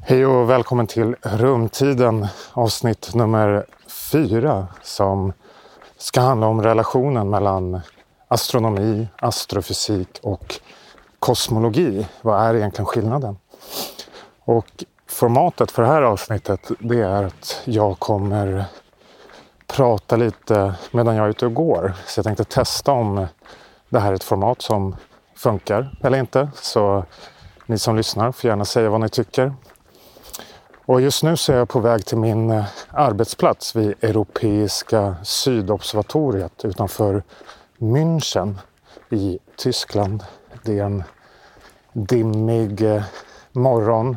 Hej och välkommen till Rumtiden avsnitt nummer fyra som ska handla om relationen mellan astronomi, astrofysik och kosmologi. Vad är egentligen skillnaden? Och formatet för det här avsnittet det är att jag kommer prata lite medan jag är ute och går. Så jag tänkte testa om det här är ett format som funkar eller inte. Så ni som lyssnar får gärna säga vad ni tycker. Och just nu så är jag på väg till min eh, arbetsplats vid Europeiska sydobservatoriet utanför München i Tyskland. Det är en dimmig eh, morgon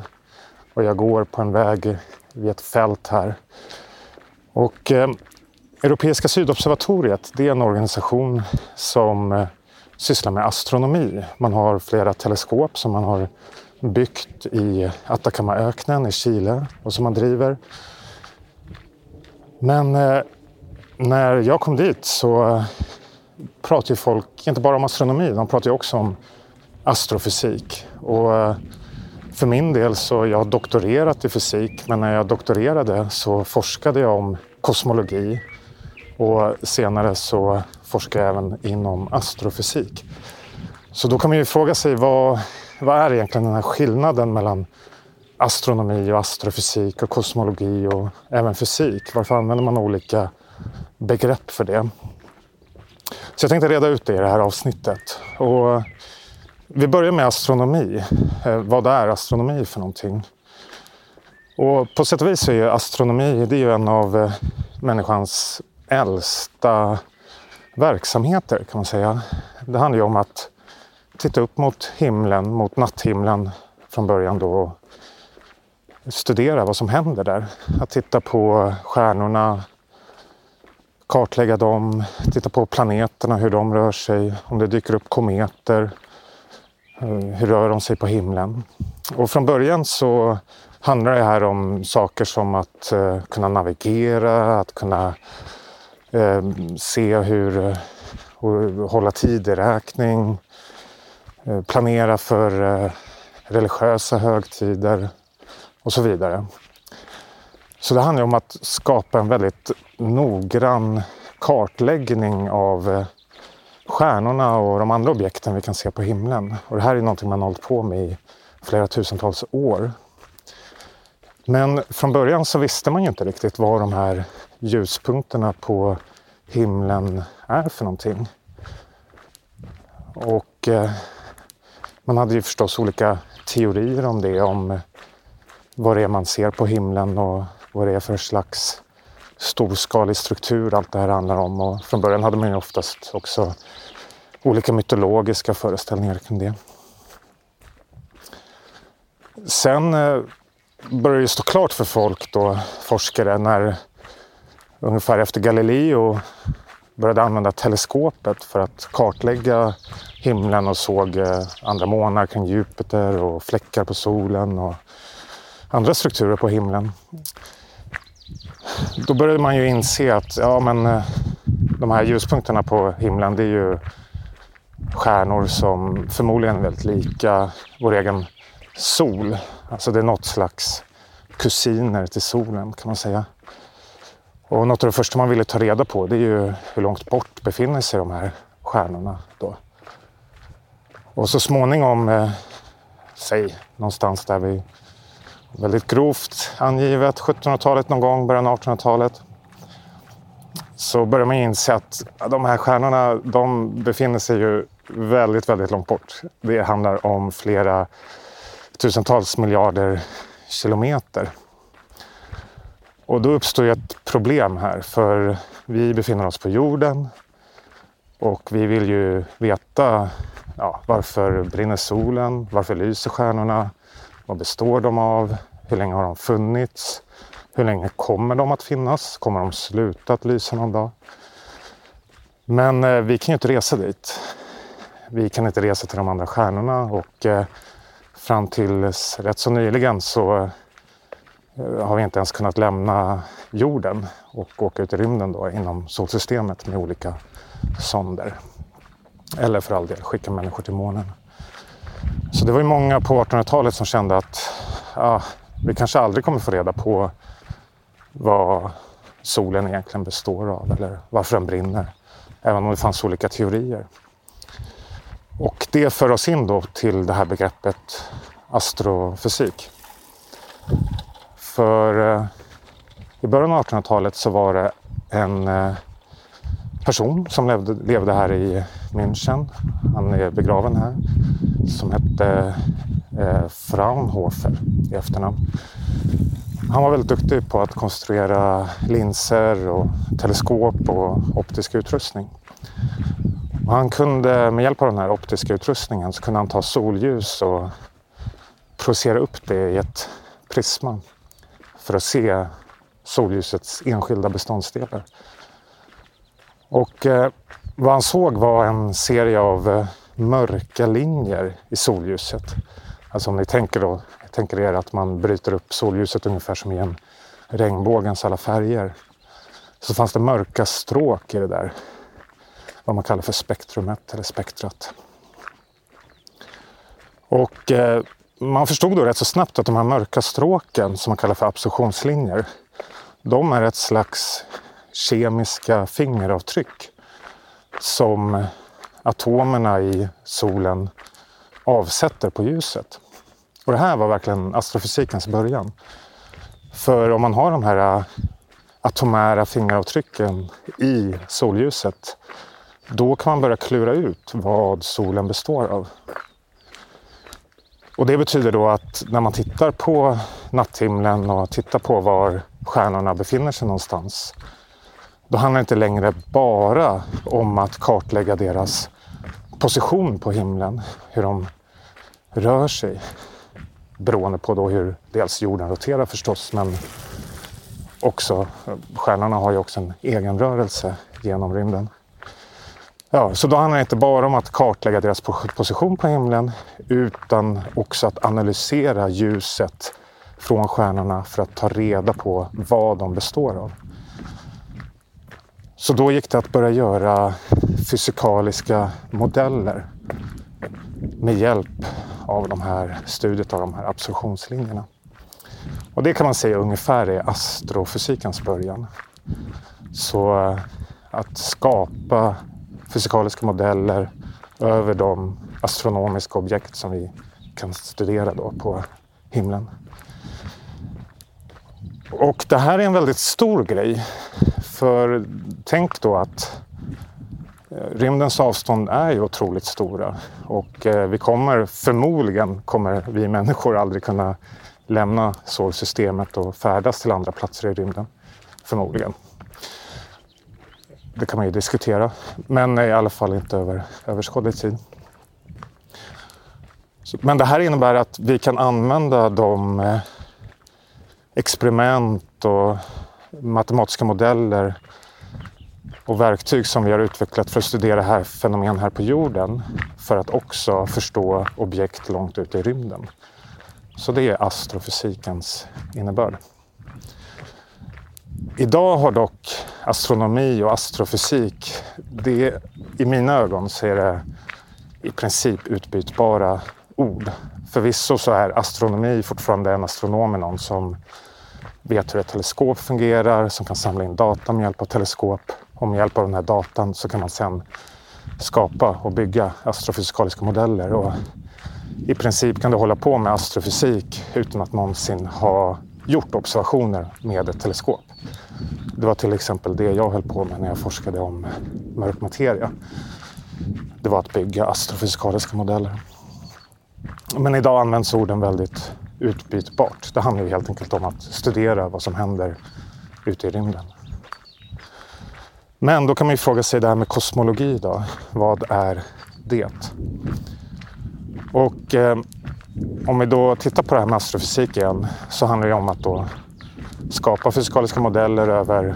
och jag går på en väg vid ett fält här. Och eh, Europeiska sydobservatoriet det är en organisation som eh, sysslar med astronomi. Man har flera teleskop som man har byggt i Atacamaöknen i Chile och som man driver. Men eh, när jag kom dit så pratar folk inte bara om astronomi, de pratar också om astrofysik. Och eh, för min del så jag har doktorerat i fysik, men när jag doktorerade så forskade jag om kosmologi och senare så forskade jag även inom astrofysik. Så då kan man ju fråga sig vad, vad är egentligen den här skillnaden mellan astronomi och astrofysik och kosmologi och även fysik? Varför använder man olika begrepp för det? Så jag tänkte reda ut det i det här avsnittet. Och vi börjar med astronomi. Eh, vad är astronomi för någonting? Och på sätt och vis är är astronomi det är ju en av eh, människans äldsta verksamheter kan man säga. Det handlar ju om att titta upp mot himlen, mot natthimlen från början då och studera vad som händer där. Att titta på stjärnorna, kartlägga dem, titta på planeterna, hur de rör sig, om det dyker upp kometer, eh, hur rör de sig på himlen? Och från början så handlar det här om saker som att eh, kunna navigera, att kunna eh, se hur, och hålla tideräkning, Eh, planera för eh, religiösa högtider och så vidare. Så det handlar om att skapa en väldigt noggrann kartläggning av eh, stjärnorna och de andra objekten vi kan se på himlen. Och det här är någonting man har hållit på med i flera tusentals år. Men från början så visste man ju inte riktigt vad de här ljuspunkterna på himlen är för någonting. Och man hade ju förstås olika teorier om det, om eh, vad det är man ser på himlen och vad det är för slags storskalig struktur allt det här handlar om. Och från början hade man ju oftast också olika mytologiska föreställningar kring det. Sen eh, började det stå klart för folk då, forskare, när ungefär efter Galileo började använda teleskopet för att kartlägga himlen och såg eh, andra månar kring Jupiter och fläckar på solen och andra strukturer på himlen. Då började man ju inse att ja, men, eh, de här ljuspunkterna på himlen det är ju stjärnor som förmodligen är väldigt lika vår egen sol. Alltså det är något slags kusiner till solen kan man säga. Och något av det första man ville ta reda på det är ju hur långt bort befinner sig de här stjärnorna då. Och så småningom, eh, säg någonstans där vi väldigt grovt angivet 1700-talet någon gång, början av 1800-talet. Så börjar man inse att de här stjärnorna de befinner sig ju väldigt, väldigt långt bort. Det handlar om flera tusentals miljarder kilometer. Och då uppstår ju ett problem här för vi befinner oss på jorden och vi vill ju veta ja, varför brinner solen? Varför lyser stjärnorna? Vad består de av? Hur länge har de funnits? Hur länge kommer de att finnas? Kommer de sluta att lysa någon dag? Men eh, vi kan ju inte resa dit. Vi kan inte resa till de andra stjärnorna och eh, fram till rätt så nyligen så eh, Eh, har vi inte ens kunnat lämna jorden och åka ut i rymden då inom solsystemet med olika sonder. Eller för all del skicka människor till månen. Så det var ju många på 1800-talet som kände att ja, Vi kanske aldrig kommer få reda på vad solen egentligen består av eller varför den brinner. Även om det fanns olika teorier. Och det för oss in då till det här begreppet astrofysik. För eh, i början av 1800-talet så var det en eh, person som levde, levde här i München. Han är begraven här. Som hette eh, Fraunhofer i efternamn. Han var väldigt duktig på att konstruera linser och teleskop och optisk utrustning. Och han kunde med hjälp av den här optiska utrustningen så kunde han ta solljus och projicera upp det i ett prisma för att se solljusets enskilda beståndsdelar. Och eh, vad han såg var en serie av eh, mörka linjer i solljuset. Alltså om ni tänker, då, tänker er att man bryter upp solljuset ungefär som i en regnbågens alla färger. Så fanns det mörka stråk i det där. Vad man kallar för spektrumet eller spektrat. Och eh, man förstod då rätt så snabbt att de här mörka stråken som man kallar för absorptionslinjer. De är ett slags kemiska fingeravtryck som atomerna i solen avsätter på ljuset. Och det här var verkligen astrofysikens början. För om man har de här äh, atomära fingeravtrycken i solljuset då kan man börja klura ut vad solen består av. Och det betyder då att när man tittar på natthimlen och tittar på var stjärnorna befinner sig någonstans då handlar det inte längre bara om att kartlägga deras position på himlen, hur de rör sig. Beroende på då hur dels jorden roterar förstås, men också stjärnorna har ju också en egen rörelse genom rymden. Ja, så då handlar det inte bara om att kartlägga deras position på himlen utan också att analysera ljuset från stjärnorna för att ta reda på vad de består av. Så då gick det att börja göra fysikaliska modeller med hjälp av de här studiet av de här absorptionslinjerna. Och det kan man säga ungefär är astrofysikens början. Så eh, att skapa fysikaliska modeller över de astronomiska objekt som vi kan studera då på himlen. Och det här är en väldigt stor grej. För tänk då att eh, rymdens avstånd är ju otroligt stora och eh, vi kommer förmodligen kommer vi människor aldrig kunna lämna solsystemet och färdas till andra platser i rymden. Förmodligen. Det kan man ju diskutera, men i alla fall inte över överskådlig tid. Men det här innebär att vi kan använda de eh, experiment och matematiska modeller och verktyg som vi har utvecklat för att studera här fenomen här på jorden för att också förstå objekt långt ute i rymden. Så det är astrofysikens innebörd. Idag har dock astronomi och astrofysik, det, i mina ögon så är det i princip utbytbara ord. Förvisso så är astronomi fortfarande en astronom någon som vet hur ett teleskop fungerar, som kan samla in data med hjälp av teleskop. Och med hjälp av den här datan så kan man sedan skapa och bygga astrofysikaliska modeller. Och I princip kan du hålla på med astrofysik utan att någonsin ha gjort observationer med ett teleskop. Det var till exempel det jag höll på med när jag forskade om mörk materia. Det var att bygga astrofysikaliska modeller. Men idag används orden väldigt utbytbart. Det handlar ju helt enkelt om att studera vad som händer ute i rymden. Men då kan man ju fråga sig det här med kosmologi då. Vad är det? Och eh, om vi då tittar på det här med astrofysik igen så handlar det om att då skapa fysikaliska modeller över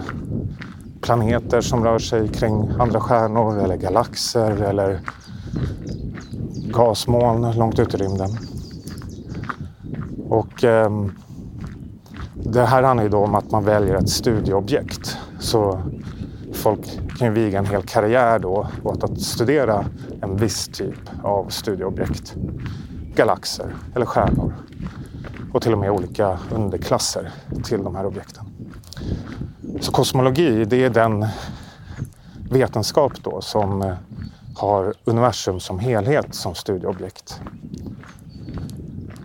planeter som rör sig kring andra stjärnor eller galaxer eller gasmoln långt ut i rymden. Och eh, det här handlar ju då om att man väljer ett studieobjekt. Så folk kan ju viga en hel karriär då åt att studera en viss typ av studieobjekt. Galaxer eller stjärnor och till och med olika underklasser till de här objekten. Så kosmologi, det är den vetenskap då som eh, har universum som helhet som studieobjekt.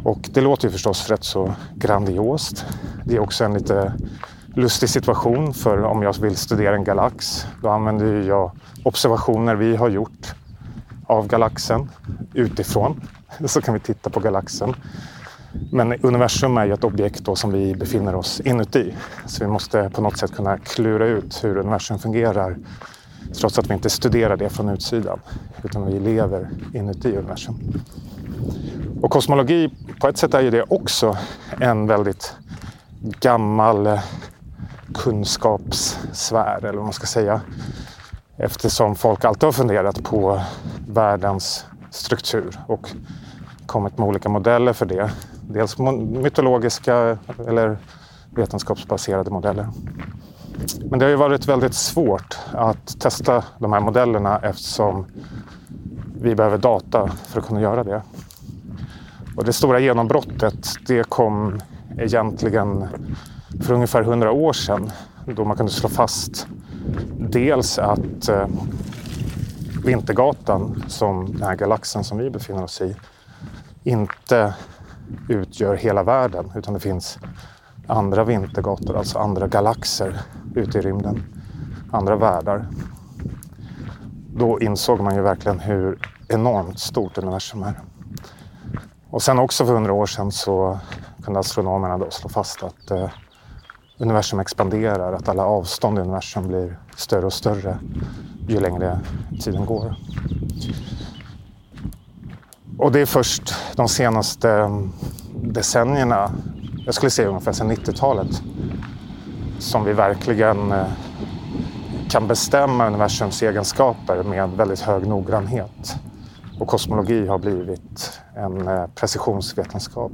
Och det låter ju förstås rätt så grandiost. Det är också en lite lustig situation för om jag vill studera en galax, då använder jag observationer vi har gjort av galaxen utifrån. Så kan vi titta på galaxen. Men universum är ju ett objekt då som vi befinner oss inuti. Så vi måste på något sätt kunna klura ut hur universum fungerar trots att vi inte studerar det från utsidan. Utan vi lever inuti universum. Och kosmologi, på ett sätt är ju det också en väldigt gammal eh, kunskapssfär, eller vad man ska säga. Eftersom folk alltid har funderat på världens struktur och kommit med olika modeller för det. Dels mytologiska eller vetenskapsbaserade modeller. Men det har ju varit väldigt svårt att testa de här modellerna eftersom vi behöver data för att kunna göra det. Och det stora genombrottet det kom egentligen för ungefär 100 år sedan då man kunde slå fast dels att eh, Vintergatan, som den här galaxen som vi befinner oss i, inte utgör hela världen utan det finns andra vintergator, alltså andra galaxer ute i rymden, andra världar. Då insåg man ju verkligen hur enormt stort universum är. Och sen också för hundra år sedan så kunde astronomerna då slå fast att eh, universum expanderar, att alla avstånd i universum blir större och större ju längre tiden går. Och det är först de senaste mm, decennierna, jag skulle säga ungefär sedan 90-talet, som vi verkligen eh, kan bestämma universums egenskaper med väldigt hög noggrannhet. Och kosmologi har blivit en eh, precisionsvetenskap.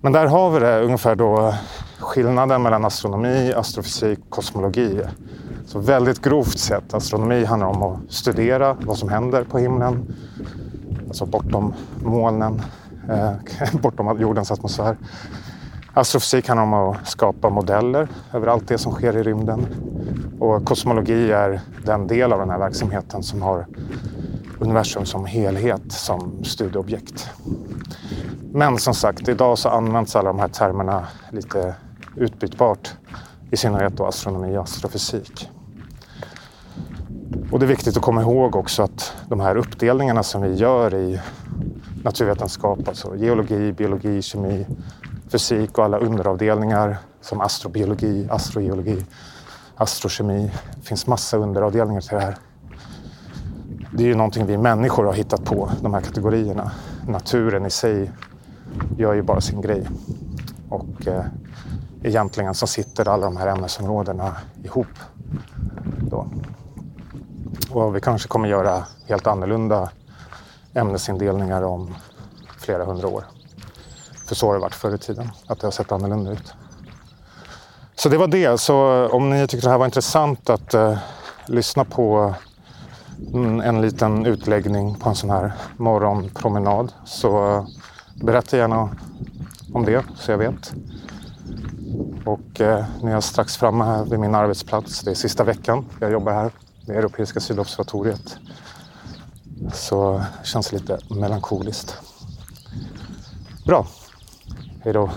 Men där har vi det ungefär då skillnaden mellan astronomi, astrofysik och kosmologi. Så väldigt grovt sett, astronomi handlar om att studera vad som händer på himlen. Alltså bortom molnen, eh, bortom jordens atmosfär. Astrofysik handlar om att skapa modeller över allt det som sker i rymden. Och kosmologi är den del av den här verksamheten som har universum som helhet som studieobjekt. Men som sagt, idag så används alla de här termerna lite utbytbart. I synnerhet då astronomi och astrofysik. Och det är viktigt att komma ihåg också att de här uppdelningarna som vi gör i naturvetenskap, alltså geologi, biologi, kemi, fysik och alla underavdelningar som astrobiologi, astrogeologi, astrokemi. Det finns massa underavdelningar till det här. Det är ju någonting vi människor har hittat på, de här kategorierna. Naturen i sig gör ju bara sin grej. Och eh, egentligen så sitter alla de här ämnesområdena ihop. Då. Och vi kanske kommer göra helt annorlunda ämnesindelningar om flera hundra år. För så har det varit förr i tiden, att det har sett annorlunda ut. Så det var det. Så om ni tyckte det här var intressant att eh, lyssna på mm, en liten utläggning på en sån här morgonpromenad så eh, berätta gärna om det så jag vet. Och eh, nu är jag strax framme här vid min arbetsplats. Det är sista veckan jag jobbar här med Europeiska sydobservatoriet. Så det känns lite melankoliskt. Bra. Hej då.